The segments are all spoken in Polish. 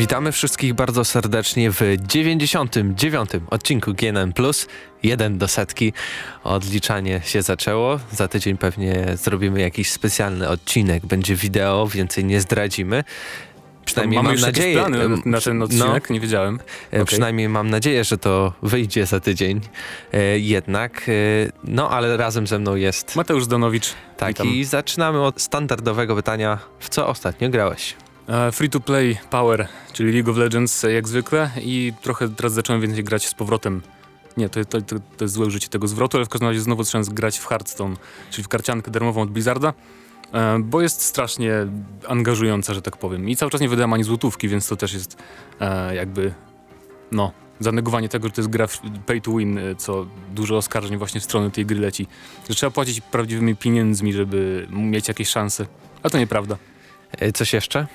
Witamy wszystkich bardzo serdecznie w 99. odcinku GNM Plus. Jeden do setki. Odliczanie się zaczęło. Za tydzień pewnie zrobimy jakiś specjalny odcinek. Będzie wideo, więcej nie zdradzimy. Przynajmniej mam nadzieję. Plany na ten odcinek, no, nie wiedziałem. E, okay. Przynajmniej mam nadzieję, że to wyjdzie za tydzień. E, jednak, e, no ale razem ze mną jest Mateusz Donowicz. Tak, Witam. i zaczynamy od standardowego pytania. W co ostatnio grałeś? E, free to play Power, czyli League of Legends jak zwykle i trochę teraz zacząłem więcej grać z powrotem. Nie, to, to, to, to jest złe użycie tego zwrotu, ale w każdym razie znowu zacząłem grać w Hearthstone, czyli w karciankę darmową od Blizzarda, e, bo jest strasznie angażująca, że tak powiem. I cały czas nie wydałem ani złotówki, więc to też jest e, jakby, no, zanegowanie tego, że to jest gra pay to win, co dużo oskarżeń właśnie w stronę tej gry leci. Że trzeba płacić prawdziwymi pieniędzmi, żeby mieć jakieś szanse. A to nieprawda. Coś jeszcze?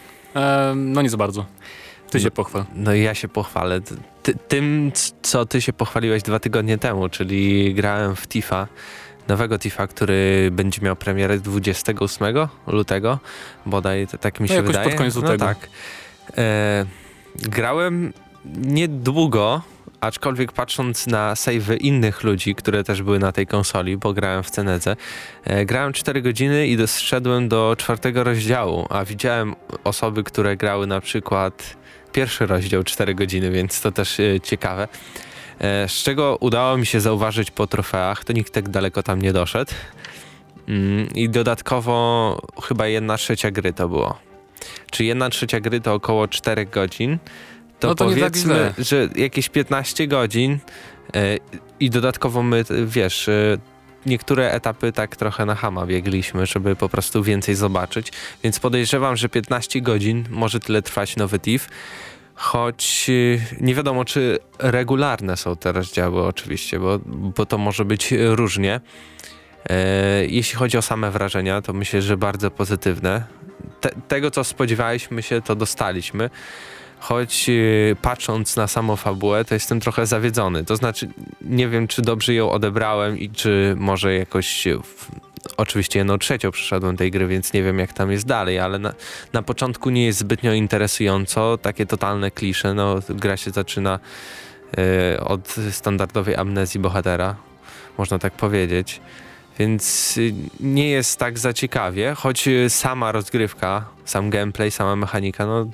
No nie za bardzo. Ty się pochwal. No i ja się pochwalę. Ty, tym, co ty się pochwaliłeś dwa tygodnie temu, czyli grałem w Tifa, nowego Tifa, który będzie miał premierę 28 lutego, bodaj tak mi no się no, wydaje. pod koniec lutego. No tak. E, grałem niedługo, aczkolwiek patrząc na savey innych ludzi, które też były na tej konsoli, bo grałem w Cenedze, e, grałem 4 godziny i doszedłem do czwartego rozdziału, a widziałem osoby, które grały na przykład pierwszy rozdział 4 godziny, więc to też e, ciekawe. E, z czego udało mi się zauważyć po trofeach, to nikt tak daleko tam nie doszedł. Mm, I dodatkowo chyba jedna trzecia gry to było. Czy jedna trzecia gry to około 4 godzin to, no to powiedzmy, tak że jakieś 15 godzin yy, i dodatkowo my, wiesz, yy, niektóre etapy tak trochę na hama biegliśmy, żeby po prostu więcej zobaczyć, więc podejrzewam, że 15 godzin może tyle trwać nowy TIF, choć yy, nie wiadomo, czy regularne są te rozdziały oczywiście, bo, bo to może być różnie. Jeśli chodzi o same wrażenia, to myślę, że bardzo pozytywne. Te, tego, co spodziewaliśmy się, to dostaliśmy choć y, patrząc na samą fabułę, to jestem trochę zawiedzony. To znaczy, nie wiem, czy dobrze ją odebrałem i czy może jakoś. W, oczywiście jedną trzecią przeszedłem tej gry, więc nie wiem jak tam jest dalej, ale na, na początku nie jest zbytnio interesująco, takie totalne klisze, no gra się zaczyna y, od standardowej amnezji bohatera, można tak powiedzieć. Więc y, nie jest tak za ciekawie, choć sama rozgrywka, sam gameplay, sama mechanika, no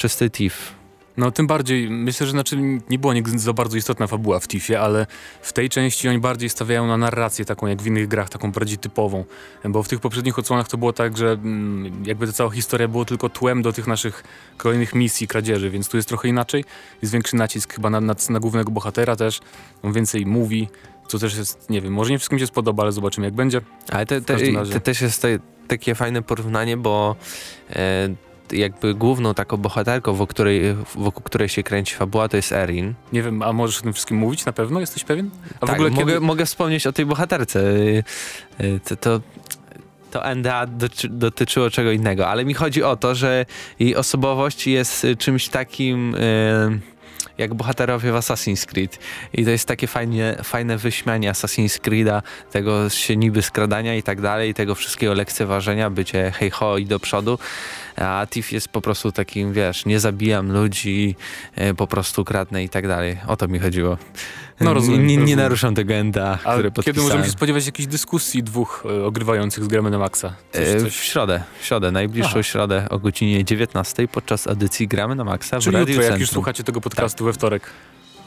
czysty TIF. No tym bardziej, myślę, że znaczy nie była nigdy za bardzo istotna fabuła w TIFie, ale w tej części oni bardziej stawiają na narrację taką jak w innych grach, taką bardziej typową, bo w tych poprzednich odsłonach to było tak, że mm, jakby ta cała historia było tylko tłem do tych naszych kolejnych misji, kradzieży, więc tu jest trochę inaczej, jest większy nacisk chyba na, na, na głównego bohatera też, on więcej mówi, co też jest, nie wiem, może nie wszystkim się spodoba, ale zobaczymy jak będzie. Ale to, te, te, też jest te, takie fajne porównanie, bo e, jakby główną taką bohaterką, wokół której, wokół której się kręci fabuła, to jest Erin. Nie wiem, a możesz o tym wszystkim mówić na pewno? Jesteś pewien? A tak, w ogóle mogę, kiedy... mogę wspomnieć o tej bohaterce. Y, y, to, to to NDA dotyczyło czego innego, ale mi chodzi o to, że jej osobowość jest czymś takim yy, jak bohaterowie w Assassin's Creed i to jest takie fajnie, fajne wyśmianie Assassin's Creed'a, tego się niby skradania i tak dalej, tego wszystkiego lekceważenia, bycie hej ho i do przodu, a Tiff jest po prostu takim, wiesz, nie zabijam ludzi, e, po prostu kradnę i tak dalej. O to mi chodziło. No rozumiem. Nie, nie naruszam tego enda, A które podpisałem. kiedy możemy się spodziewać jakiejś dyskusji dwóch e, ogrywających z gramy na maksa? Coś, e, coś... W środę, w środę, najbliższą Aha. środę o godzinie 19 podczas edycji gramy na maksa Czyli w jutro, jak już słuchacie tego podcastu tak. we wtorek.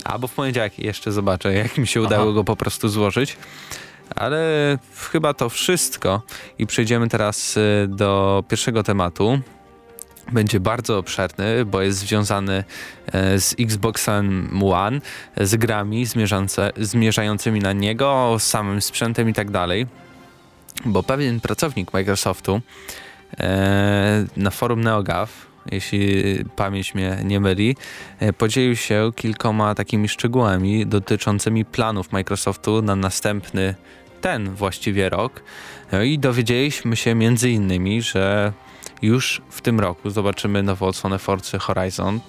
Albo w poniedziałek jeszcze zobaczę, jak mi się udało Aha. go po prostu złożyć. Ale chyba to wszystko i przejdziemy teraz do pierwszego tematu będzie bardzo obszerny, bo jest związany e, z Xboxem One, z grami zmierzającymi na niego, z samym sprzętem i tak dalej. Bo pewien pracownik Microsoftu e, na forum NeoGAF, jeśli pamięć mnie nie myli, e, podzielił się kilkoma takimi szczegółami dotyczącymi planów Microsoftu na następny, ten właściwie rok. No i dowiedzieliśmy się między innymi, że już w tym roku zobaczymy nowo odsłonę Forcy Horizon,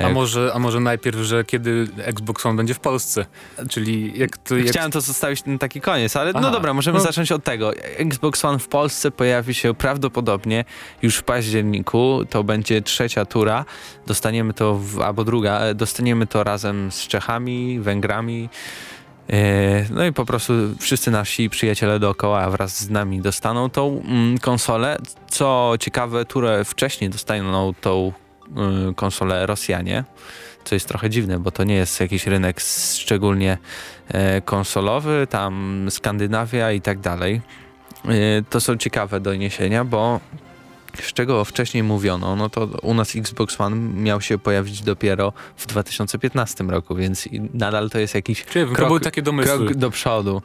A może, a może najpierw, że kiedy Xbox One będzie w Polsce? Czyli jak to... Jak... Chciałem to zostawić na taki koniec, ale no Aha. no dobra, możemy no. zacząć od tego. Xbox One w Polsce pojawi się prawdopodobnie już w październiku. To będzie trzecia tura. Dostaniemy to, w, albo druga, dostaniemy to razem z Czechami, Węgrami, no i po prostu wszyscy nasi przyjaciele dookoła wraz z nami dostaną tą mm, konsolę. Co ciekawe, które wcześniej dostaną tą y, konsolę Rosjanie, co jest trochę dziwne, bo to nie jest jakiś rynek szczególnie e, konsolowy, tam Skandynawia i tak dalej. E, to są ciekawe doniesienia, bo z czego wcześniej mówiono, no to u nas Xbox One miał się pojawić dopiero w 2015 roku, więc nadal to jest jakiś Czyli krok, były takie domysły. krok do przodu.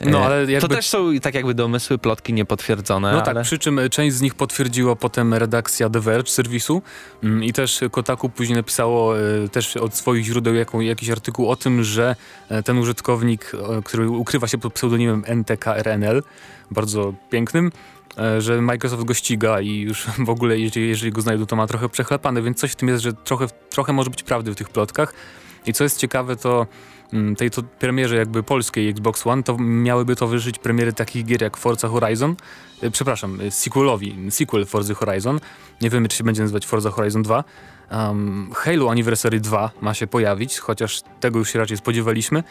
No, e, ale jakby... To też są tak jakby domysły, plotki niepotwierdzone. No tak, ale... przy czym część z nich potwierdziła potem redakcja The Verge serwisu mm, i też Kotaku później napisało e, też od swoich źródeł jaką, jakiś artykuł o tym, że e, ten użytkownik, który ukrywa się pod pseudonimem NTKRNL, bardzo pięknym, że Microsoft go ściga i już w ogóle jeżeli, jeżeli go znajdą, to ma trochę przechlepane, więc coś w tym jest, że trochę, trochę może być prawdy w tych plotkach. I co jest ciekawe, to mm, tej to premierze jakby polskiej Xbox One, to miałyby towarzyszyć premiery takich gier jak Forza Horizon, e, przepraszam, e, sequelowi, sequel Forza Horizon, nie wiemy czy się będzie nazywać Forza Horizon 2, um, Halo Anniversary 2 ma się pojawić, chociaż tego już się raczej spodziewaliśmy,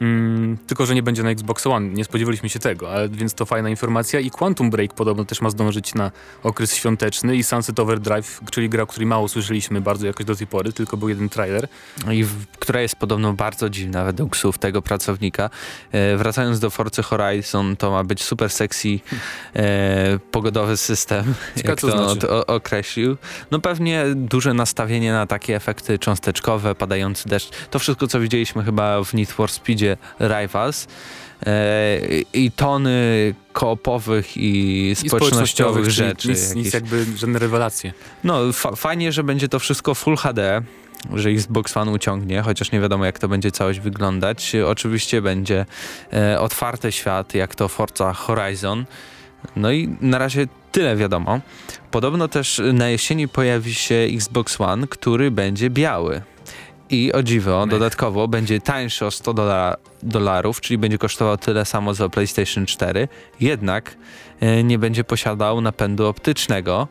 Mm, tylko, że nie będzie na Xbox One. Nie spodziewaliśmy się tego, ale, więc to fajna informacja. I Quantum Break podobno też ma zdążyć na okres świąteczny i Sunset Overdrive, czyli gra, o której mało słyszeliśmy bardzo jakoś do tej pory, tylko był jeden trailer. I w, która jest podobno bardzo dziwna według słów tego pracownika. E, wracając do Forza Horizon, to ma być super sexy e, pogodowy system, Ciekawe, jak to znaczy. o, określił. No pewnie duże nastawienie na takie efekty cząsteczkowe, padający deszcz. To wszystko, co widzieliśmy chyba w Need for Speed Rivals e, i tony koopowych i społecznościowych, I rzeczy. Nic, nic jakby, żadne rewelacje. No fa fajnie, że będzie to wszystko Full HD, że Xbox One uciągnie, chociaż nie wiadomo jak to będzie całość wyglądać. Oczywiście będzie e, otwarty świat, jak to Forza Horizon. No i na razie tyle wiadomo. Podobno też na jesieni pojawi się Xbox One, który będzie biały. I o dziwo, dodatkowo będzie tańszy o 100 dola dolarów, czyli będzie kosztował tyle samo za PlayStation 4, jednak e, nie będzie posiadał napędu optycznego,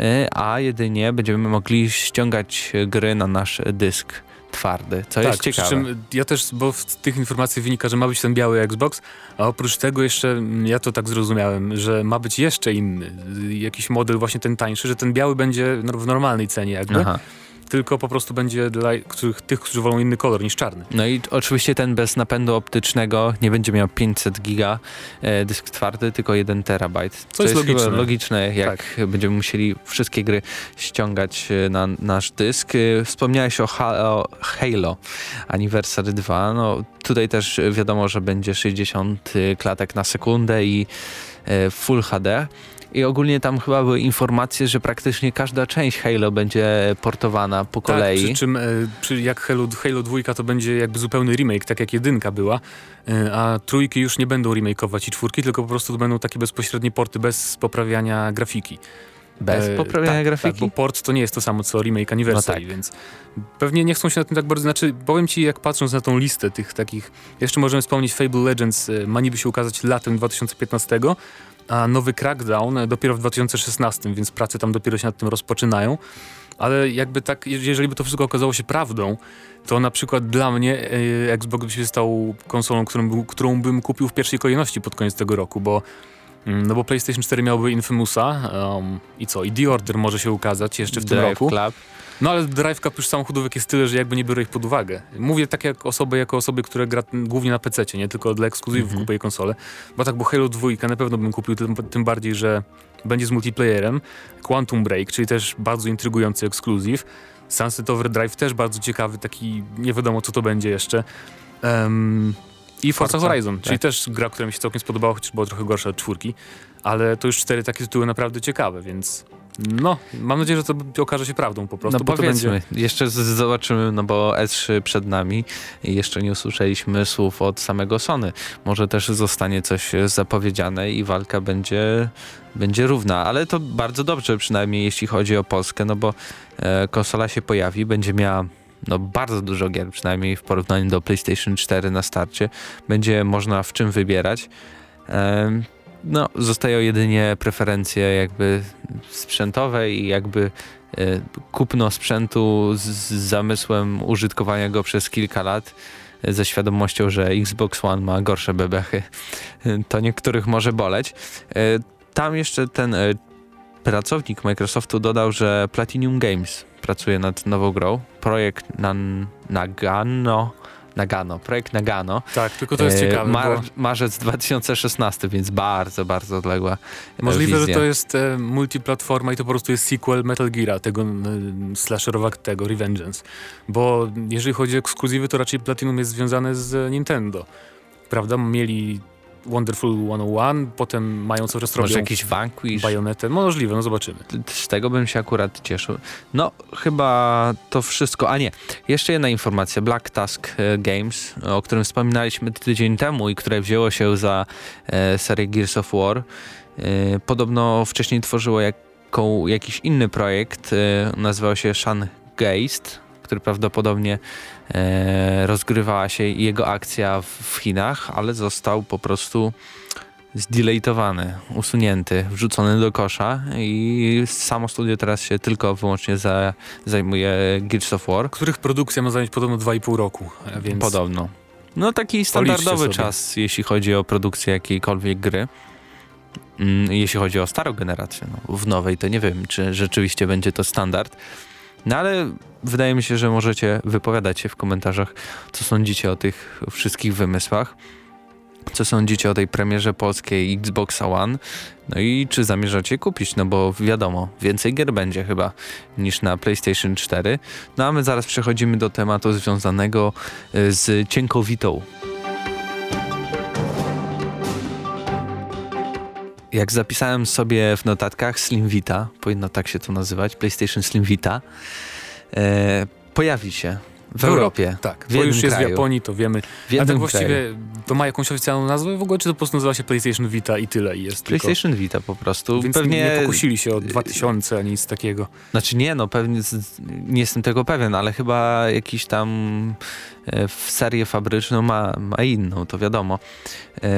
e, a jedynie będziemy mogli ściągać gry na nasz dysk twardy, co tak, jest ciekawe. Czym ja też, bo w tych informacji wynika, że ma być ten biały Xbox, a oprócz tego jeszcze, mm, ja to tak zrozumiałem, że ma być jeszcze inny, jakiś model właśnie ten tańszy, że ten biały będzie w normalnej cenie jakby. Aha tylko po prostu będzie dla których, tych, którzy wolą inny kolor niż czarny. No i oczywiście ten bez napędu optycznego nie będzie miał 500 giga e, dysk twardy, tylko 1 terabajt. Co jest, jest logiczne. logiczne, jak tak. będziemy musieli wszystkie gry ściągać e, na nasz dysk. E, wspomniałeś o, ha o Halo Anniversary 2. No, tutaj też wiadomo, że będzie 60 e, klatek na sekundę i Full HD. I ogólnie tam chyba były informacje, że praktycznie każda część Halo będzie portowana po tak, kolei. Przy czym e, jak Halo, Halo 2 to będzie jakby zupełny remake, tak jak jedynka była, e, a trójki już nie będą remakeować i czwórki, tylko po prostu to będą takie bezpośrednie porty bez poprawiania grafiki. Bez e, poprawiania tak, grafiki? Tak, bo port to nie jest to samo co remake Anniversary, no tak. więc pewnie nie chcą się na tym tak bardzo... Znaczy, powiem ci, jak patrząc na tą listę tych takich... Jeszcze możemy wspomnieć Fable Legends, e, ma niby się ukazać latem 2015, a nowy Crackdown dopiero w 2016, więc prace tam dopiero się nad tym rozpoczynają. Ale jakby tak, jeżeli by to wszystko okazało się prawdą, to na przykład dla mnie e, Xbox by się stał konsolą, którą, którą bym kupił w pierwszej kolejności pod koniec tego roku, bo mm, no bo PlayStation 4 miałby Infamousa um, i co? I The Order może się ukazać jeszcze w Drive tym roku. Club. No ale Drive Club już samochodówek jest tyle, że jakby nie biorę ich pod uwagę. Mówię tak jak osoby, jako osoby, które gra głównie na PC, nie tylko dla ekskluzywów mm -hmm. kupuję konsolę. Bo tak, bo Halo 2 na pewno bym kupił, tym, tym bardziej, że będzie z multiplayerem. Quantum Break, czyli też bardzo intrygujący ekskluzyw. Sunset Overdrive też bardzo ciekawy, taki nie wiadomo co to będzie jeszcze. Um, I Forza, Forza Horizon, tak. czyli też gra, która mi się całkiem spodobała, chociaż była trochę gorsza od czwórki, ale to już cztery takie tytuły naprawdę ciekawe, więc No, mam nadzieję, że to okaże się prawdą po prostu. No powiedzmy, będzie... jeszcze zobaczymy, no bo S3 przed nami i jeszcze nie usłyszeliśmy słów od samego Sony. Może też zostanie coś zapowiedziane i walka będzie, będzie równa, ale to bardzo dobrze przynajmniej jeśli chodzi o Polskę, no bo e, konsola się pojawi, będzie miała no bardzo dużo gier, przynajmniej w porównaniu do PlayStation 4 na starcie. Będzie można w czym wybierać. No, zostają jedynie preferencje jakby sprzętowe i jakby e, kupno sprzętu z, zamysłem użytkowania go przez kilka lat e, ze świadomością, że Xbox One ma gorsze bebechy. To niektórych może boleć. E, tam jeszcze ten pracownik Microsoftu dodał, że Platinum Games pracuje nad nową grą. Projekt Nan Nagano. Nagano, projekt Nagano. Tak, tylko to jest e, ciekawe. Mar bo... Marzec 2016, więc bardzo, bardzo odległa e, Możliwe, wizja. że to jest e, multiplatforma i to po prostu jest sequel Metal Gear, tego e, slasherowego, Revengeance. Bo jeżeli chodzi o ekskluzywy, to raczej Platinum jest związane z Nintendo. Prawda? Mieli Wonderful 101, potem mają coraz robią Może jakiś Vanquish? Bajonetę, możliwe, no zobaczymy. Z tego bym się akurat cieszył. No, chyba to wszystko. A nie, jeszcze jedna informacja. Black Tusk e, Games, o którym wspominaliśmy tydzień temu i które wzięło się za e, serię Gears of War, e, podobno wcześniej tworzyło jaką, jakiś inny projekt, e, nazywał się Shan Geist, który prawdopodobnie e, rozgrywała się jego akcja w Chinach, ale został po prostu zdelejtowany, usunięty, wrzucony do kosza i samo studio teraz się tylko wyłącznie za, zajmuje Gears of War. Których produkcja ma zająć podobno 2,5 roku, więc... Podobno. No taki standardowy czas, jeśli chodzi o produkcję jakiejkolwiek gry. Mm, jeśli chodzi o starą generację, no, w nowej to nie wiem, czy rzeczywiście będzie to standard. No ale wydaje mi się, że możecie wypowiadać się w komentarzach, co sądzicie o tych wszystkich wymysłach. Co sądzicie o tej premierze polskiej Xbox One? No i czy zamierzacie kupić? No bo wiadomo, więcej gier będzie chyba niż na PlayStation 4. No a my zaraz przechodzimy do tematu związanego y, z cienkowitą jak zapisałem sobie w notatkach Slim Vita, powinno tak się to nazywać, PlayStation Slim Vita, e, pojawi się w, w Europie. Tak, w bo już jest kraju. w Japonii, to wiemy. W A tak właściwie kraju. to ma jakąś oficjalną nazwę w ogóle, czy to po prostu nazywa się PlayStation Vita i tyle i jest PlayStation tylko... Vita po prostu. Więc pewnie nie pokusili się o 2000 ani nic takiego. Znaczy nie, no pewnie nie jestem tego pewien, ale chyba jakiś tam w serię fabryczną ma, ma inną, to wiadomo. E,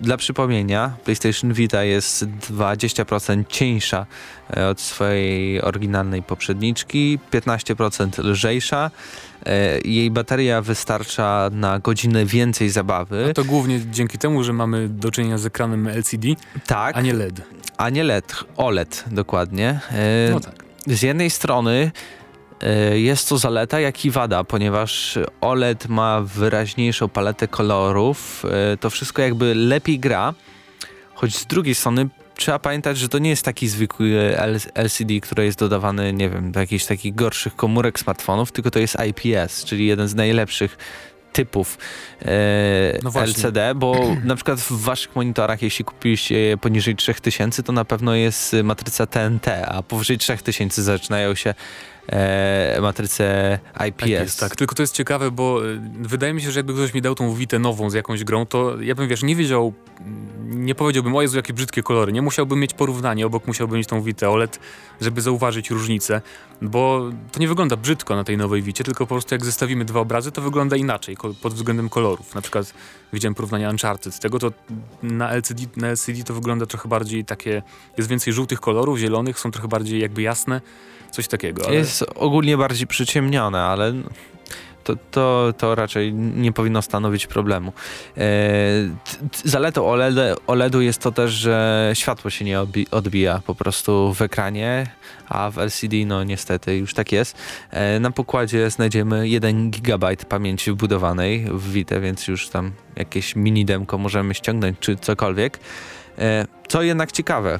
dla przypomnienia, PlayStation Vita jest 20% cieńsza e, od swojej oryginalnej poprzedniczki, 15% lżejsza. Jej bateria wystarcza na godzinę więcej zabawy. A to głównie dzięki temu, że mamy do czynienia z ekranem LCD, tak, a nie LED. A nie LED, OLED dokładnie. No tak. Z jednej strony E, jest to zaleta, jak i wada, ponieważ OLED ma wyraźniejszą paletę kolorów, e, to wszystko jakby lepiej gra, choć z drugiej strony trzeba pamiętać, że to nie jest taki zwykły LCD, który jest dodawany, nie wiem, do jakichś takich gorszych komórek smartfonów, tylko to jest IPS, czyli jeden z najlepszych typów e, no LCD, bo na przykład w waszych monitorach, jeśli kupiliście je poniżej 3000, to na pewno jest matryca TNT, a powyżej 3000 zaczynają się e, matrycę IPS. IPS. Tak, tylko to jest ciekawe, bo e, wydaje mi się, że jakby ktoś mi dał tą witę nową z jakąś grą, to ja bym, wiesz, nie wiedział, nie powiedziałbym, o Jezu, jakie brzydkie kolory. Nie musiałbym mieć porównania, obok musiałbym mieć tą witę OLED, żeby zauważyć różnicę, bo to nie wygląda brzydko na tej nowej wicie, tylko po prostu jak zestawimy dwa obrazy, to wygląda inaczej pod względem kolorów. Na przykład widziałem porównanie Uncharted. Z tego to na LCD, na LCD to wygląda trochę bardziej takie, jest więcej żółtych kolorów, zielonych, są trochę bardziej jakby jasne Coś takiego. Ale... Jest ogólnie bardziej przyciemnione, ale to, to, to raczej nie powinno stanowić problemu. E, zaletą OLED, OLED-u jest to też, że światło się nie odbija po prostu w ekranie, a w LCD no niestety już tak jest. E, na pokładzie znajdziemy 1 GB pamięci wbudowanej w Vita, więc już tam jakieś mini demko możemy ściągnąć czy cokolwiek. E, co jednak ciekawe,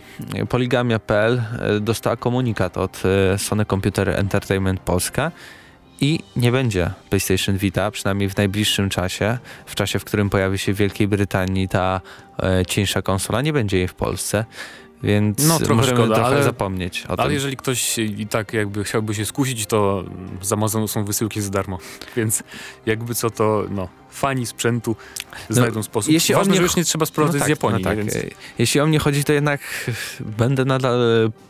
Poligamia.pl e, dostała komunikat od e, Sony Computer Entertainment Polska i nie będzie PlayStation Vita, przynajmniej w najbliższym czasie, w czasie, w którym pojawi się w Wielkiej Brytanii ta cieńsza konsola, nie będzie jej w Polsce. Więc no, trochę możemy szkoda, trochę ale, zapomnieć o ale tym. jeżeli ktoś i tak jakby chciałby się skusić, to z Amazonu są wysyłki za darmo. Więc jakby co to, no, fani sprzętu znajdą no, sposób. Jeśli Ważne, mnie... że już nie trzeba sprowadzać no tak, z Japonii. No tak. Więc... Jeśli o mnie chodzi, to jednak będę nadal,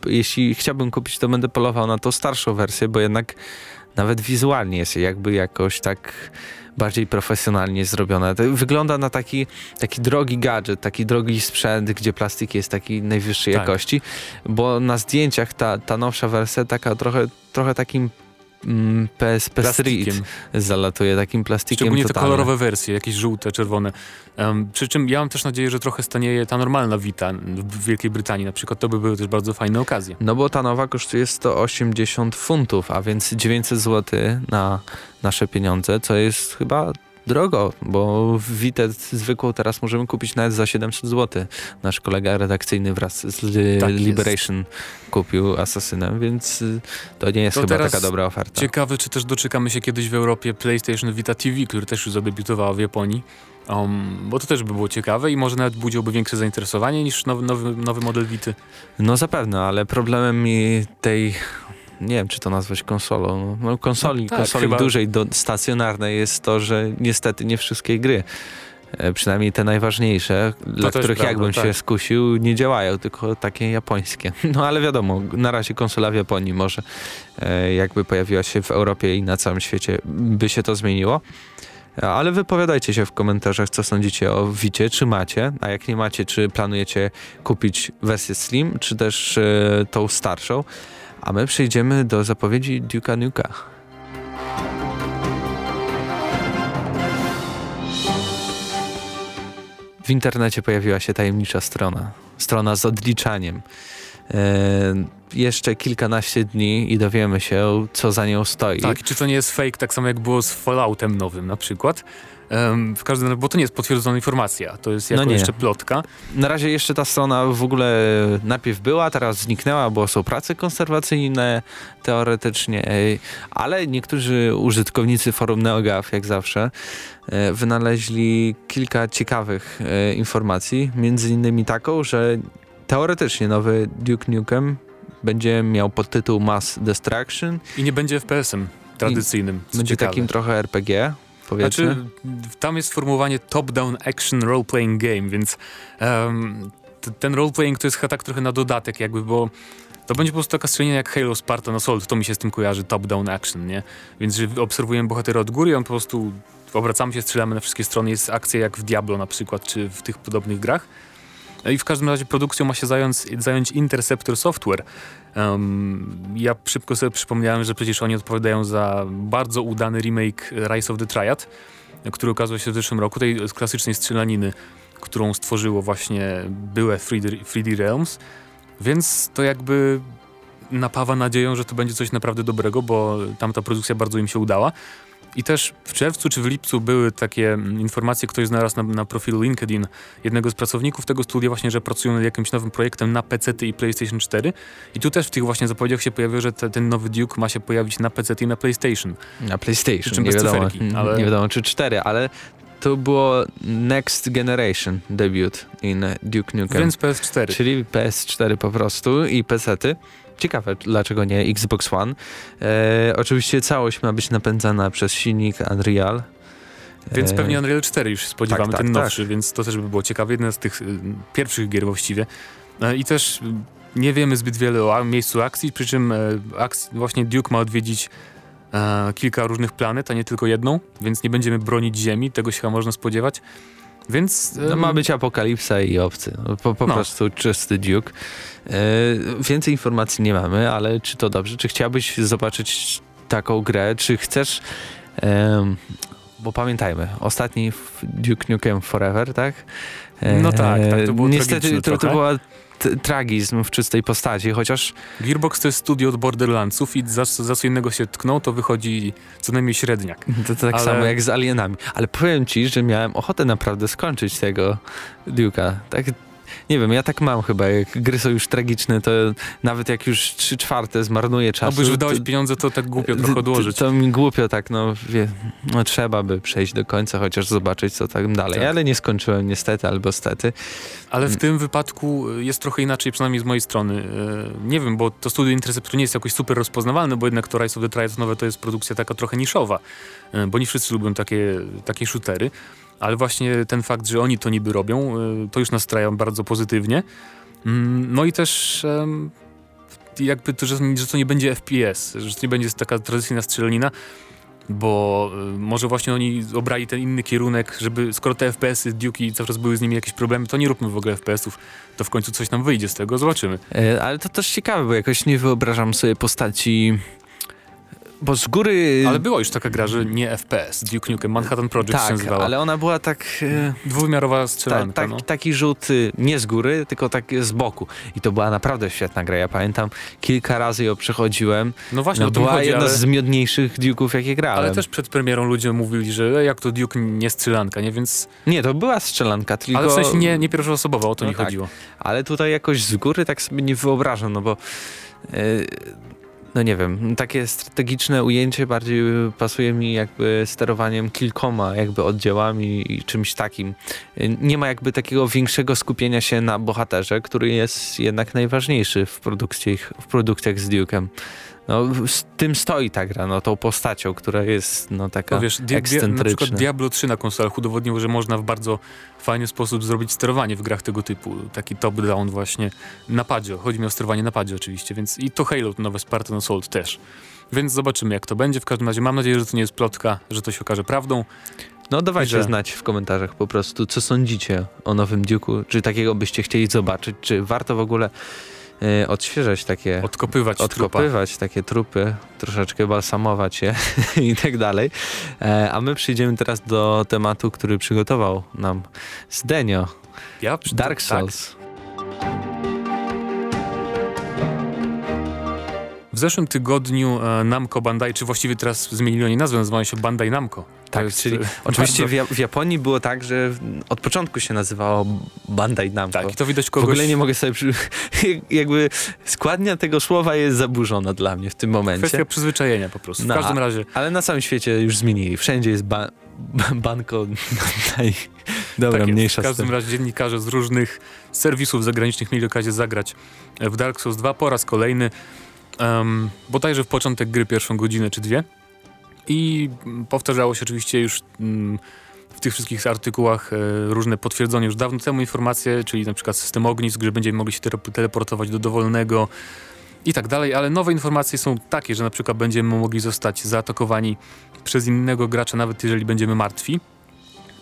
jeśli chciałbym kupić, to będę polował na tą starszą wersję, bo jednak nawet wizualnie jest jakby jakoś tak bardziej profesjonalnie zrobione. To wygląda na taki, taki drogi gadżet, taki drogi sprzęt, gdzie plastik jest takiej najwyższej tak. jakości, bo na zdjęciach ta, ta nowsza wersja taka trochę, trochę takim mm, PS, PS Street zalatuje takim plastikiem Szczególnie totalnym. te kolorowe wersje, jakieś żółte, czerwone. Um, przy czym ja mam też nadzieję, że trochę stanieje ta normalna Vita w Wielkiej Brytanii na przykład. To by były też bardzo fajne okazje. No bo ta nowa kosztuje 180 funtów, a więc 900 zł na nasze pieniądze, co jest chyba drogo, bo Witę zwykłą teraz możemy kupić nawet za 700 zł. Nasz kolega redakcyjny wraz z tak Liberation jest. kupił Asasynem, więc y, to nie jest to chyba taka dobra oferta. Ciekawe, czy też doczekamy się kiedyś w Europie PlayStation Vita TV, który też już zadebiutował w Japonii. Um, bo to też by było ciekawe i może nawet budziłby większe zainteresowanie niż nowy, nowy, nowy model Vity. No zapewne, ale problemem tej nie wiem, czy to nazwać konsolą. No, konsoli, no, tak, konsoli chyba... dużej, do, stacjonarnej jest to, że niestety nie wszystkie gry, e, przynajmniej te najważniejsze, to dla których prawda, jakbym tak. się skusił, nie działają, tylko takie japońskie. No ale wiadomo, na razie konsola w Japonii może e, jakby pojawiła się w Europie i na całym świecie by się to zmieniło. Ale wypowiadajcie się w komentarzach, co sądzicie o Wicie, czy macie, a jak nie macie, czy planujecie kupić wersję Slim, czy też e, tą starszą. A my przejdziemy do zapowiedzi Duke'a Nuka. W internecie pojawiła się tajemnicza strona. Strona z odliczaniem. E, jeszcze kilkanaście dni i dowiemy się, co za nią stoi. Tak, czy to nie jest fake, tak samo jak było z Falloutem nowym na przykład. Um, w każdym razie, bo to nie jest potwierdzona informacja, to jest jako no jeszcze plotka. Na razie jeszcze ta strona w ogóle najpierw była, teraz zniknęła, bo są prace konserwacyjne teoretycznie, ale niektórzy użytkownicy forum NeoGAF, jak zawsze, e, wynaleźli kilka ciekawych e, informacji, między innymi taką, że teoretycznie nowy Duke Nukem będzie miał podtytuł Mass Destruction. I nie będzie FPS-em tradycyjnym. Będzie ciekawe. takim trochę RPG powiedzmy. Znaczy, tam jest sformułowanie top-down action role-playing game, więc um, ten role-playing to jest chyba tak trochę na dodatek jakby, bo to będzie po prostu taka strzelina jak Halo Spartan Assault, to mi się z tym kojarzy, top-down action, nie? Więc że obserwujemy bohatera od góry on po prostu obracamy się, strzelamy na wszystkie strony, jest akcja jak w Diablo na przykład, czy w tych podobnych grach. I w każdym razie produkcją ma się zająć, zająć Interceptor Software. Um, ja szybko sobie przypomniałem, że przecież oni odpowiadają za bardzo udany remake Rise of the Triad, który ukazał się w zeszłym roku, tej klasycznej strzelaniny, którą stworzyło właśnie byłe 3D, 3D Realms. Więc to jakby napawa nadzieją, że to będzie coś naprawdę dobrego, bo tamta produkcja bardzo im się udała. I też w czerwcu czy w lipcu były takie mm, informacje, ktoś znalazł na, na profilu LinkedIn jednego z pracowników tego studia właśnie, że pracują nad jakimś nowym projektem na PC i PlayStation 4. I tu też w tych właśnie zapowiedziach się pojawiło, że te, ten nowy Duke ma się pojawić na PC i na PlayStation. Na PlayStation, czym nie wiadomo, ale... nie wiadomo czy 4, ale to było Next Generation debut in Duke Nukem. Więc PS4. Czyli PS4 po prostu i PC-ty. Ciekawe, dlaczego nie Xbox One. E, oczywiście całość ma być napędzana przez silnik Unreal. Więc e, pewnie Unreal 4 już spodziewamy, tak, tak, ten nowszy, tak. więc to też by było ciekawe. Jedna z tych y, pierwszych gier właściwie. E, I też y, nie wiemy zbyt wiele o miejscu akcji, przy czym e, akcji, właśnie Duke ma odwiedzić e, kilka różnych planet, a nie tylko jedną, więc nie będziemy bronić Ziemi, tego się chyba można spodziewać. Więc... No, ma być apokalipsa i obcy. Po, po no. prostu czysty Duke. E, więcej informacji nie mamy, ale czy to dobrze? Czy chciałbyś zobaczyć taką grę? Czy chcesz... Bo pamiętajmy, ostatni Duke Nukem Forever, tak? E, no tak, tak, to było Niestety to, to była tragizm w czystej postaci, chociaż... Gearbox to jest studio od Borderlandsów i za, za co innego się tknął, to wychodzi co najmniej średniak. To, to tak Ale... samo jak z Alienami. Ale powiem ci, że miałem ochotę naprawdę skończyć tego Duke'a. Tak nie wiem, ja tak mam chyba, jak gry są już tragiczne, to nawet jak już trzy czwarte zmarnuje czasu... Już wydałeś to, pieniądze, to tak głupio trochę odłożyć. To, to, mi głupio tak, no, wie, no trzeba by przejść do końca, chociaż zobaczyć co tak dalej, tak. ale nie skończyłem niestety albo stety. Ale w tym wypadku jest trochę inaczej, przynajmniej z mojej strony. E, nie wiem, bo to studio Interceptor nie jest jakoś super rozpoznawalne, bo jednak to Rise of the Triads nowe to jest produkcja taka trochę niszowa, e, bo nie wszyscy lubią takie, takie shootery ale właśnie ten fakt, że oni to niby robią, y, to już nastraja bardzo pozytywnie. Mm, no i też jakby to, że, to nie będzie FPS, że to nie będzie taka tradycyjna strzelanina, bo y, może właśnie oni obrali ten inny kierunek, żeby skoro te FPS-y, Duke'i cały czas były z nimi jakieś problemy, to nie róbmy w ogóle FPS-ów, to w końcu coś nam wyjdzie z tego, zobaczymy. E, ale to też ciekawe, bo jakoś nie wyobrażam sobie postaci bo z góry... Ale była już taka gra, że nie FPS, Duke Nukem, Manhattan Project tak, się nazywała. ale ona była tak... E... Dwuwymiarowa strzelanka, ta, tak, no. Taki rzut nie z góry, tylko tak z boku. I to była naprawdę świetna gra. Ja pamiętam, kilka razy ją przechodziłem. No właśnie, no, była chodzi, jedna ale... z miodniejszych Duke'ów, jakie grałem. Ale też przed premierą ludzie mówili, że jak to Duke nie strzelanka, nie? Więc... Nie, to była strzelanka, tylko... Ale w sensie nie, nie pierwszoosobowa, o to no mi tak. chodziło. Ale tutaj jakoś z góry tak sobie nie wyobrażam, no bo... Yy no nie wiem, takie strategiczne ujęcie bardziej pasuje mi jakby sterowaniem kilkoma jakby oddziałami i czymś takim. Nie ma jakby takiego większego skupienia się na bohaterze, który jest jednak najważniejszy w, w produkcjach z Duke'em no, z tym stoi ta gra, no, tą postacią, która jest no, taka no wiesz, ekscentryczna. Na przykład Diablo 3 na konsolach udowodniło, że można w bardzo fajny sposób zrobić sterowanie w grach tego typu. Taki top-down właśnie na padzie. Chodzi mi o sterowanie na padzie oczywiście, więc i to Halo, to nowe Spartan Assault też. Więc zobaczymy jak to będzie. W każdym razie mam nadzieję, że to nie jest plotka, że to się okaże prawdą. No dawajcie że... znać w komentarzach po prostu, co sądzicie o nowym Duke'u, czy takiego byście chcieli zobaczyć, czy warto w ogóle y, odświeżać takie... Odkopywać Odkopywać trupa. takie trupy, troszeczkę balsamować je i tak dalej. E, a my przejdziemy teraz do tematu, który przygotował nam Zdenio. Ja, Dark tak. Souls. Tak. Zeszłym tygodniu e, Namco Bandai, czy właściwie teraz zmienili oni nazwę, nazywają się Bandai Namco. Tak, jest, czyli e, oczywiście bardzo... w, Japonii było tak, że od początku się nazywało Bandai Namco. Tak, i to widać kogoś... W ogóle nie mogę sobie... Przy... jakby składnia tego słowa jest zaburzona dla mnie w tym momencie. Kwestia przyzwyczajenia po prostu, w no, każdym razie. Ale na całym świecie już zmienili. Wszędzie jest ba banko Dobra, tak mniejsza W każdym razie dziennikarze z różnych serwisów zagranicznych mieli okazję zagrać w Dark Souls 2 po raz kolejny. Um, bodajże w początek gry pierwszą godzinę czy dwie. I powtarzało się oczywiście już mm, w tych wszystkich artykułach e, różne potwierdzone już dawno temu informacje, czyli na przykład system ognisk, że będziemy mogli się teleportować do dowolnego i tak dalej, ale nowe informacje są takie, że na przykład będziemy mogli zostać zaatakowani przez innego gracza, nawet jeżeli będziemy martwi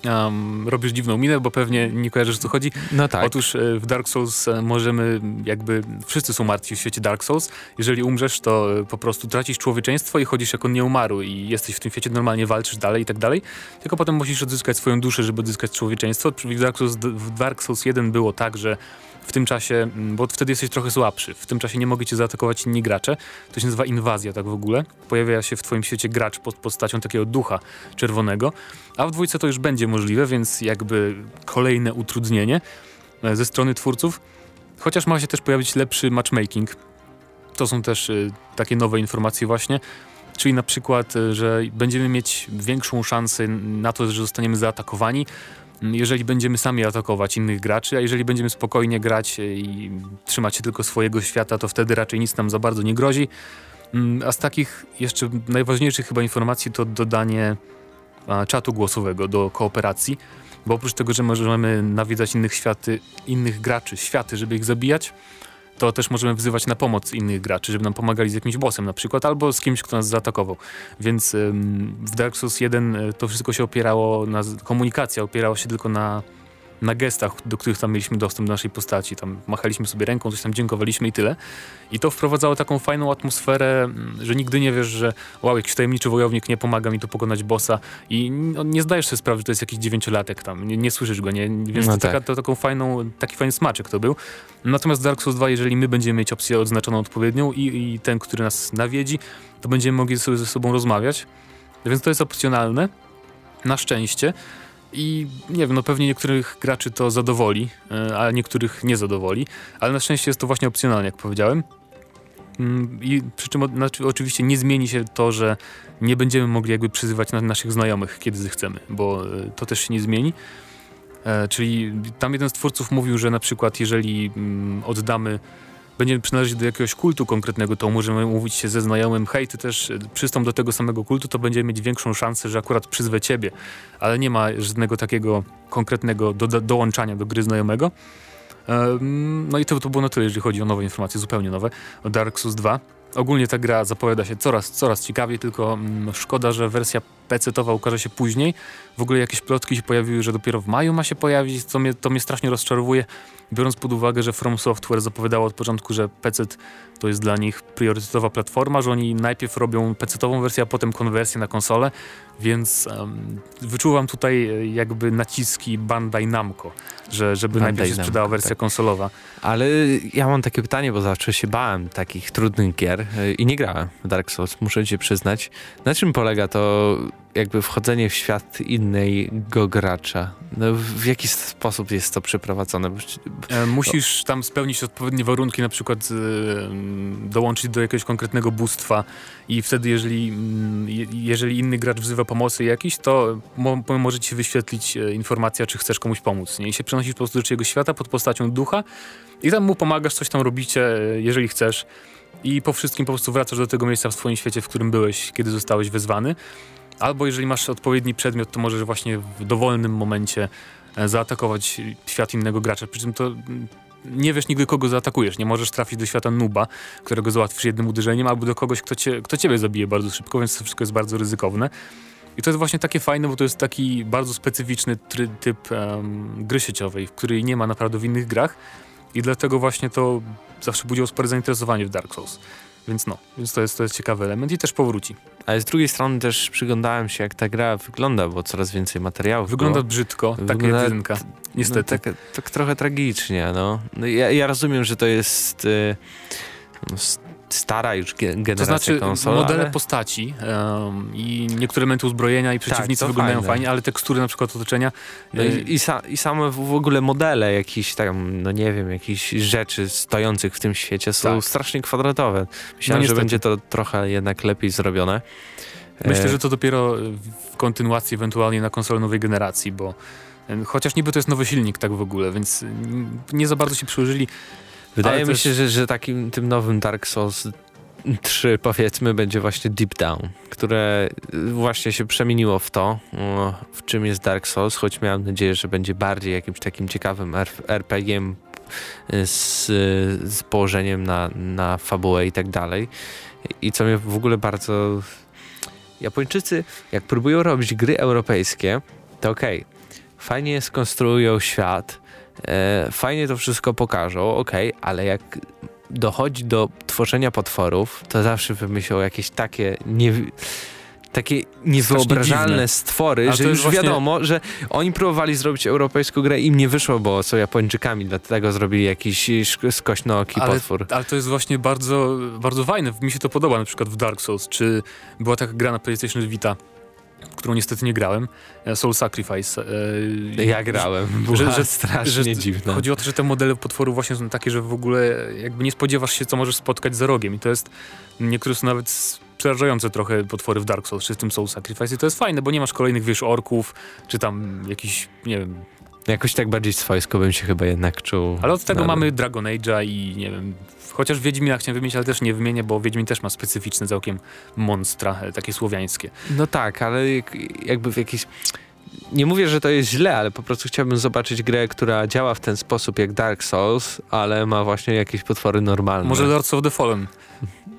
um, robisz dziwną minę, bo pewnie nie kojarzysz o co chodzi. No tak. Otóż e, w Dark Souls e, możemy jakby, wszyscy są martwi w świecie Dark Souls. Jeżeli umrzesz, to e, po prostu tracisz człowieczeństwo i chodzisz jako nieumarły i jesteś w tym świecie, normalnie walczysz dalej i tak dalej. Tylko potem musisz odzyskać swoją duszę, żeby odzyskać człowieczeństwo. W Dark Souls, w Dark Souls 1 było tak, że w tym czasie, mm, bo wtedy jesteś trochę słabszy, w tym czasie nie mogę cię zaatakować inni gracze. To się nazywa inwazja tak w ogóle. Pojawia się w twoim świecie gracz pod postacią takiego ducha czerwonego, a w dwójce to już będzie możliwe, więc jakby kolejne utrudnienie e, ze strony twórców. Chociaż ma się też pojawić lepszy matchmaking. To są też y, takie nowe informacje właśnie. Czyli na przykład, y, że będziemy mieć większą szansę na to, że zostaniemy zaatakowani, jeżeli będziemy sami atakować innych graczy, a jeżeli będziemy spokojnie grać i trzymać się tylko swojego świata, to wtedy raczej nic nam za bardzo nie grozi. Mm, a z takich jeszcze najważniejszych chyba informacji to dodanie czatu głosowego do kooperacji, bo oprócz tego, że możemy nawiedzać innych światy, innych graczy, światy, żeby ich zabijać, to też możemy wzywać na pomoc innych graczy, żeby nam pomagali z jakimś bossem na przykład, albo z kimś, kto nas zaatakował. Więc ym, w Dark Souls 1 e, to wszystko się opierało na, komunikacja opierała się tylko na na gestach, do których tam mieliśmy dostęp do naszej postaci. Tam machaliśmy sobie ręką, coś tam dziękowaliśmy i tyle. I to wprowadzało taką fajną atmosferę, mm, że nigdy nie wiesz, że wow, jakiś tajemniczy wojownik nie pomaga mi tu pokonać bossa i no, nie zdajesz sobie sprawy, że to jest jakiś dziewięciolatek tam, nie, nie słyszysz go, nie? Więc no to, tak. taka, to taką fajną, taki fajny smaczek to był. Natomiast Dark Souls 2, jeżeli my będziemy mieć opcję odznaczoną odpowiednią i, i ten, który nas nawiedzi, to będziemy mogli sobie ze sobą rozmawiać. Więc to jest opcjonalne, na szczęście. I nie wiem, no pewnie niektórych graczy to zadowoli, e, a niektórych nie zadowoli, ale na szczęście jest to właśnie opcjonalne, jak powiedziałem. Mm, I przy czym znaczy, oczywiście nie zmieni się to, że nie będziemy mogli jakby przyzywać na naszych znajomych, kiedy zechcemy, bo e, to też się nie zmieni. E, czyli tam jeden z twórców mówił, że na przykład jeżeli mm, oddamy będziemy przynależeć do jakiegoś kultu konkretnego, to możemy mówić się ze znajomym, hej, ty też przystąp do tego samego kultu, to będziemy mieć większą szansę, że akurat przyzwę ciebie. Ale nie ma żadnego takiego konkretnego do, do, dołączania do gry znajomego. No i to, to było na tyle, jeżeli chodzi o nowe informacje, zupełnie nowe, o Dark Souls 2. Ogólnie ta gra zapowiada się coraz, coraz ciekawiej, tylko mm, szkoda, że wersja PC-towa ukaże się później. W ogóle jakieś plotki się pojawiły, że dopiero w maju ma się pojawić, co mnie, to mnie strasznie rozczarowuje, biorąc pod uwagę, że From Software zapowiadało od początku, że PC to jest dla nich priorytetowa platforma, że oni najpierw robią PC-tową wersję, a potem konwersję na konsolę, więc um, wyczuwam tutaj e, jakby naciski Bandai Namco, że, żeby Bandai najpierw się Namco, sprzedała wersja tak. konsolowa. Ale ja mam takie pytanie, bo zawsze się bałem takich trudnych gier e, i nie grałem w Dark Souls, muszę ci przyznać. Na czym polega to jakby wchodzenie w świat innego gracza? No, w jaki sposób jest to przeprowadzone? E, musisz tam spełnić odpowiednie warunki, na przykład dołączyć do jakiegoś konkretnego bóstwa i wtedy jeżeli, mm, jeżeli inny gracz wzywa pomocy jakiś, to mo może ci wyświetlić e, informacja, czy chcesz komuś pomóc. Nie? I się przenosisz po prostu do czyjegoś świata pod postacią ducha i tam mu pomagasz, coś tam robicie, e, jeżeli chcesz. I po wszystkim po prostu wracasz do tego miejsca w swoim świecie, w którym byłeś, kiedy zostałeś wezwany. Albo jeżeli masz odpowiedni przedmiot, to możesz właśnie w dowolnym momencie e, zaatakować świat innego gracza. Przy czym to nie wiesz nigdy, kogo zaatakujesz. Nie możesz trafić do świata nuba, którego załatwisz jednym uderzeniem, albo do kogoś, kto, cię, kto ciebie zabije bardzo szybko, więc to wszystko jest bardzo ryzykowne. I to jest właśnie takie fajne, bo to jest taki bardzo specyficzny typ um, gry sieciowej, której nie ma naprawdę w innych grach i dlatego właśnie to zawsze budziło spore zainteresowanie w Dark Souls. Więc no, więc to jest, to jest ciekawy element i też powróci. Ale z drugiej strony też przyglądałem się, jak ta gra wygląda, bo coraz więcej materiałów Wygląda było. brzydko, tak jak jedynka, niestety. No, tak, tak, trochę tragicznie, no. no ja, ja, rozumiem, że to jest... Y, no, stara już generacja to znaczy, konsol, modele ale... postaci um, i niektóre elementy uzbrojenia i tak, przeciwnicy tak, wyglądają fajne. fajnie, ale tekstury na przykład otoczenia. No i, y, i, sa, I same w ogóle modele jakichś tam, no nie wiem, jakichś rzeczy stojących w tym świecie są tak. strasznie kwadratowe. Myślałem, no że będzie to trochę jednak lepiej zrobione. Myślę, e, że to dopiero w kontynuacji ewentualnie na konsolę nowej generacji, bo chociaż niby to jest nowy silnik tak w ogóle, więc nie za bardzo się przyłożyli Wydaje mi się, że, że takim tym nowym Dark Souls 3 powiedzmy będzie właśnie Deep Down, które właśnie się przemieniło w to, w czym jest Dark Souls, choć miałem nadzieję, że będzie bardziej jakimś takim ciekawym RPG z, z położeniem na, na fabułę i tak dalej. I co mnie w ogóle bardzo... Japończycy, jak próbują robić gry europejskie, to okej, okay, fajnie skonstruują świat, fajnie to wszystko pokażą, ok, ale jak dochodzi do tworzenia potworów, to zawsze wymyślą jakieś takie nie, takie niewyobrażalne stwory, że już właśnie... wiadomo, że oni próbowali zrobić europejską grę i im nie wyszło, bo są Japończykami, dlatego zrobili jakiś skośnooki ale, potwór. Ale to jest właśnie bardzo, bardzo fajne, mi się to podoba na przykład w Dark Souls, czy była taka gra na PlayStation Vita, którą niestety nie grałem, e, Soul Sacrifice. E, ja grałem, była że, że, strasznie że, dziwne. Chodzi o to, że te modele potworów właśnie są takie, że w ogóle jakby nie spodziewasz się, co możesz spotkać za rogiem i to jest, niektóre są nawet przerażające trochę potwory w Dark Souls, czy w tym Soul Sacrifice i to jest fajne, bo nie masz kolejnych, wiesz, orków, czy tam jakiś, nie wiem, Jakoś tak bardziej swojsko bym się chyba jednak czuł. Ale od tego mamy Dragon Age'a i nie wiem, chociaż Wiedźmina chciałem wymienić, ale też nie wymienię, bo Wiedźmin też ma specyficzne całkiem monstra, e, takie słowiańskie. No tak, ale jakby w jakiś... Nie mówię, że to jest źle, ale po prostu chciałbym zobaczyć grę, która działa w ten sposób jak Dark Souls, ale ma właśnie jakieś potwory normalne. Może Lords of the Fallen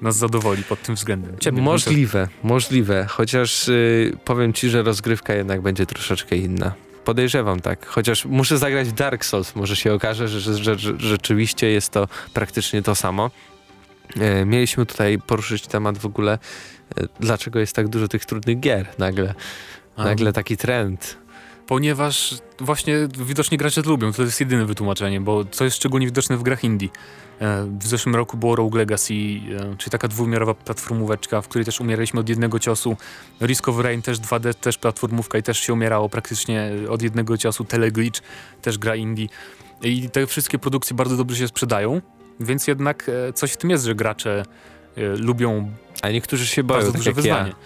nas zadowoli pod tym względem. Ciebie możliwe, możliwe. Chociaż yy, powiem ci, że rozgrywka jednak będzie troszeczkę inna. Podejrzewam tak, chociaż muszę zagrać w Dark Souls, może się okaże, że, że, że, że rzeczywiście jest to praktycznie to samo. E, mieliśmy tutaj poruszyć temat w ogóle, e, dlaczego jest tak dużo tych trudnych gier nagle. Nagle taki trend. Ponieważ właśnie widocznie gracze to lubią, to jest jedyne wytłumaczenie, bo co jest szczególnie widoczne w grach indie. E, w zeszłym roku było Rogue Legacy, e, czyli taka dwuwymiarowa platformóweczka, w której też umieraliśmy od jednego ciosu. Risk of Rain też 2D, też platformówka i też się umierało praktycznie od jednego ciosu. Teleglitch też gra indie. I te wszystkie produkcje bardzo dobrze się sprzedają, więc jednak e, coś w tym jest, że gracze lubią a niektórzy się boją, bardzo tak duże wyzwanie. Ja.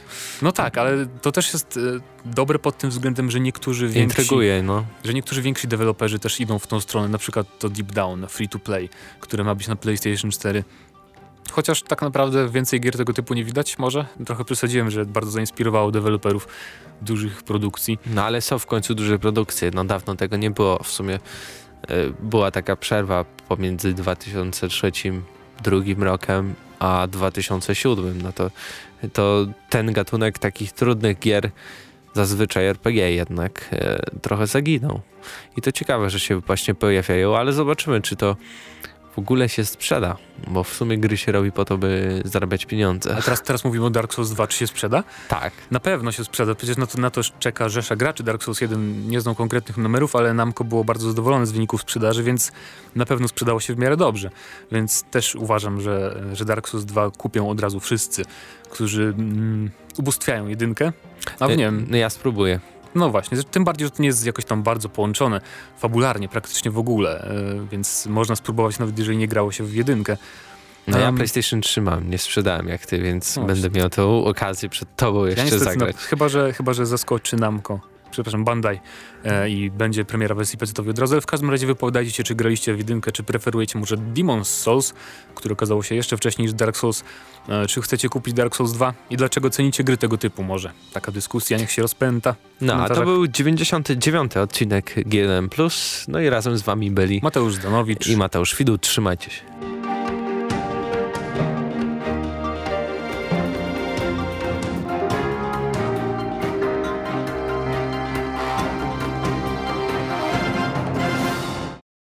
No tak, ale to też jest dobre pod tym względem, że niektórzy więksi, Intryguje, no. że niektórzy więksi deweloperzy też idą w tą stronę, na przykład to Deep Down, Free to Play, które ma być na PlayStation 4. Chociaż tak naprawdę więcej gier tego typu nie widać może. Trochę przesadziłem, że bardzo zainspirowało deweloperów dużych produkcji. No ale są w końcu duże produkcje. No dawno tego nie było. W sumie y, była taka przerwa pomiędzy 2003 drugim rokiem a 2007. No to, to ten gatunek takich trudnych gier zazwyczaj RPG jednak e, trochę zaginął. I to ciekawe, że się właśnie pojawiają, ale zobaczymy, czy to w ogóle się sprzeda, bo w sumie gry się robi po to, by zarabiać pieniądze. A teraz, teraz mówimy o Dark Souls 2, czy się sprzeda? Tak. Na pewno się sprzeda, przecież na to, na to czeka rzesza graczy. Dark Souls 1 nie znam konkretnych numerów, ale Namco było bardzo zadowolone z wyników sprzedaży, więc na pewno sprzedało się w miarę dobrze. Więc też uważam, że, że Dark Souls 2 kupią od razu wszyscy, którzy mm, ubóstwiają jedynkę. A nie wiem. No ja spróbuję. No właśnie, tym bardziej, że to nie jest jakoś tam bardzo połączone fabularnie, praktycznie w ogóle, yy, więc można spróbować nawet jeżeli nie grało się w jedynkę. No ja PlayStation 3 mam, nie sprzedałem jak ty, więc no będę miał tą okazję przed tobą jeszcze ja zagrać. chyba, że, chyba, że zaskoczy Namco przepraszam, Bandai e, i będzie premiera wersji PC-owej od razu, w każdym razie wypowiadajcie się, czy graliście w jedynkę, czy preferujecie może Demon's Souls, który okazało się jeszcze wcześniej niż Dark Souls, e, czy chcecie kupić Dark Souls 2 i dlaczego cenicie gry tego typu może? Taka dyskusja niech się rozpęta. No, a to był 99 odcinek GLM+, no i razem z wami byli Mateusz Zdanowicz i Mateusz Widut, trzymajcie się.